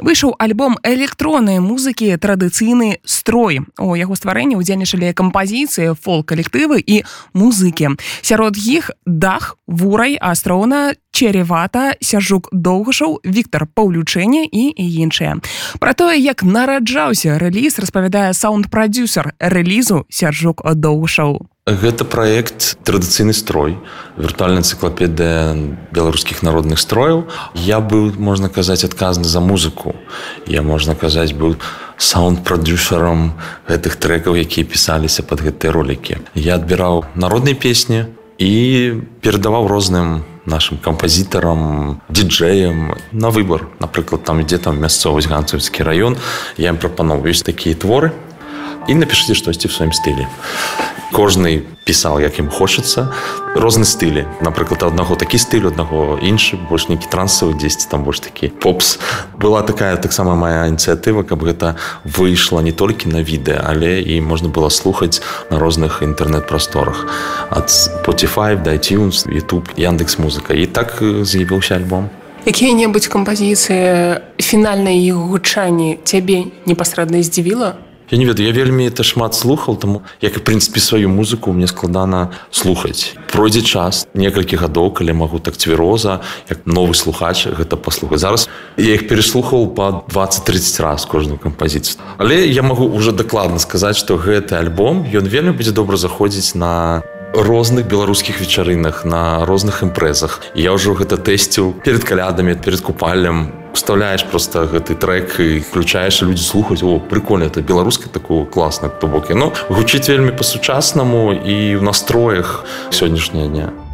выйшаў альбом электроннай музыкі традыцыйны строй. У яго стварэнні удзельнічалі кампазіцыі фол-калектывы і музыкі сярод іх дах вурай астроўна черевата сяржук доўгашаў Віктор паўлючэнне і іншыя. Про тое як нараджаўся рэліз распавядае саунд-прадюсер рэлізу сяржук доўгашаў Гэта праект традыцыйны строй, віртуальная энцыклапедыя беларускіх народных строяў. Я быў, можна казаць, адказны за музыку. Я можна казаць, быў саунд-прадюсерам гэтых трэкаў, якія пісаліся пад гэтыя ролікі. Я адбіраў народныя песні і перадаваў розным нашим кампазітарам, дыджеям на выбор. Напрыклад, там ідзе там мясцовасць ганцаўскі раён. Я ім прапановаў ёсць такія творы і напішыце штосьці ў сваім стылі кожны пісаў як ім хочацца розны стылі напрыклад аднаго такі стыль аднаго іншы больш нейкі трансавы дзесьці там больш такі попс. Была такая таксама моя ініцыятыва каб гэта выйшла не толькі на відэа але і можна было слухаць на розных інтэрнэт-прасторах ад Spotify дайтюнс youtube яндекс музыка і так з'явіўся альбом. Якія-небудзь кампазіцыі фінальнай іх гучанні цябе непасрэдна здзівіла Я не ведаю я вельмі это шмат слухаў таму як і прынцыпе сваю музыку мне складана слухаць. Пройдзе час некалькі гадоў калі магу так цвіроза як новы слухач гэта паслухаць. Зараз я іх переслухаў по 20-30 раз кожную кампазіцыю. Але я магу уже дакладна сказаць што гэты альбом ён вельмі будзе добра заходзіць на розных беларускіх вечарынах на розных імпрэзах. Я ўжо гэта тэсціў перед калядамі перед купалем вставляешь просто гэты трек і включаеш людзі слухаць о прикольно это беларуска такого класна то бок яно гучыць вельмі по-сучаснаму і в настроях сённяшняя дня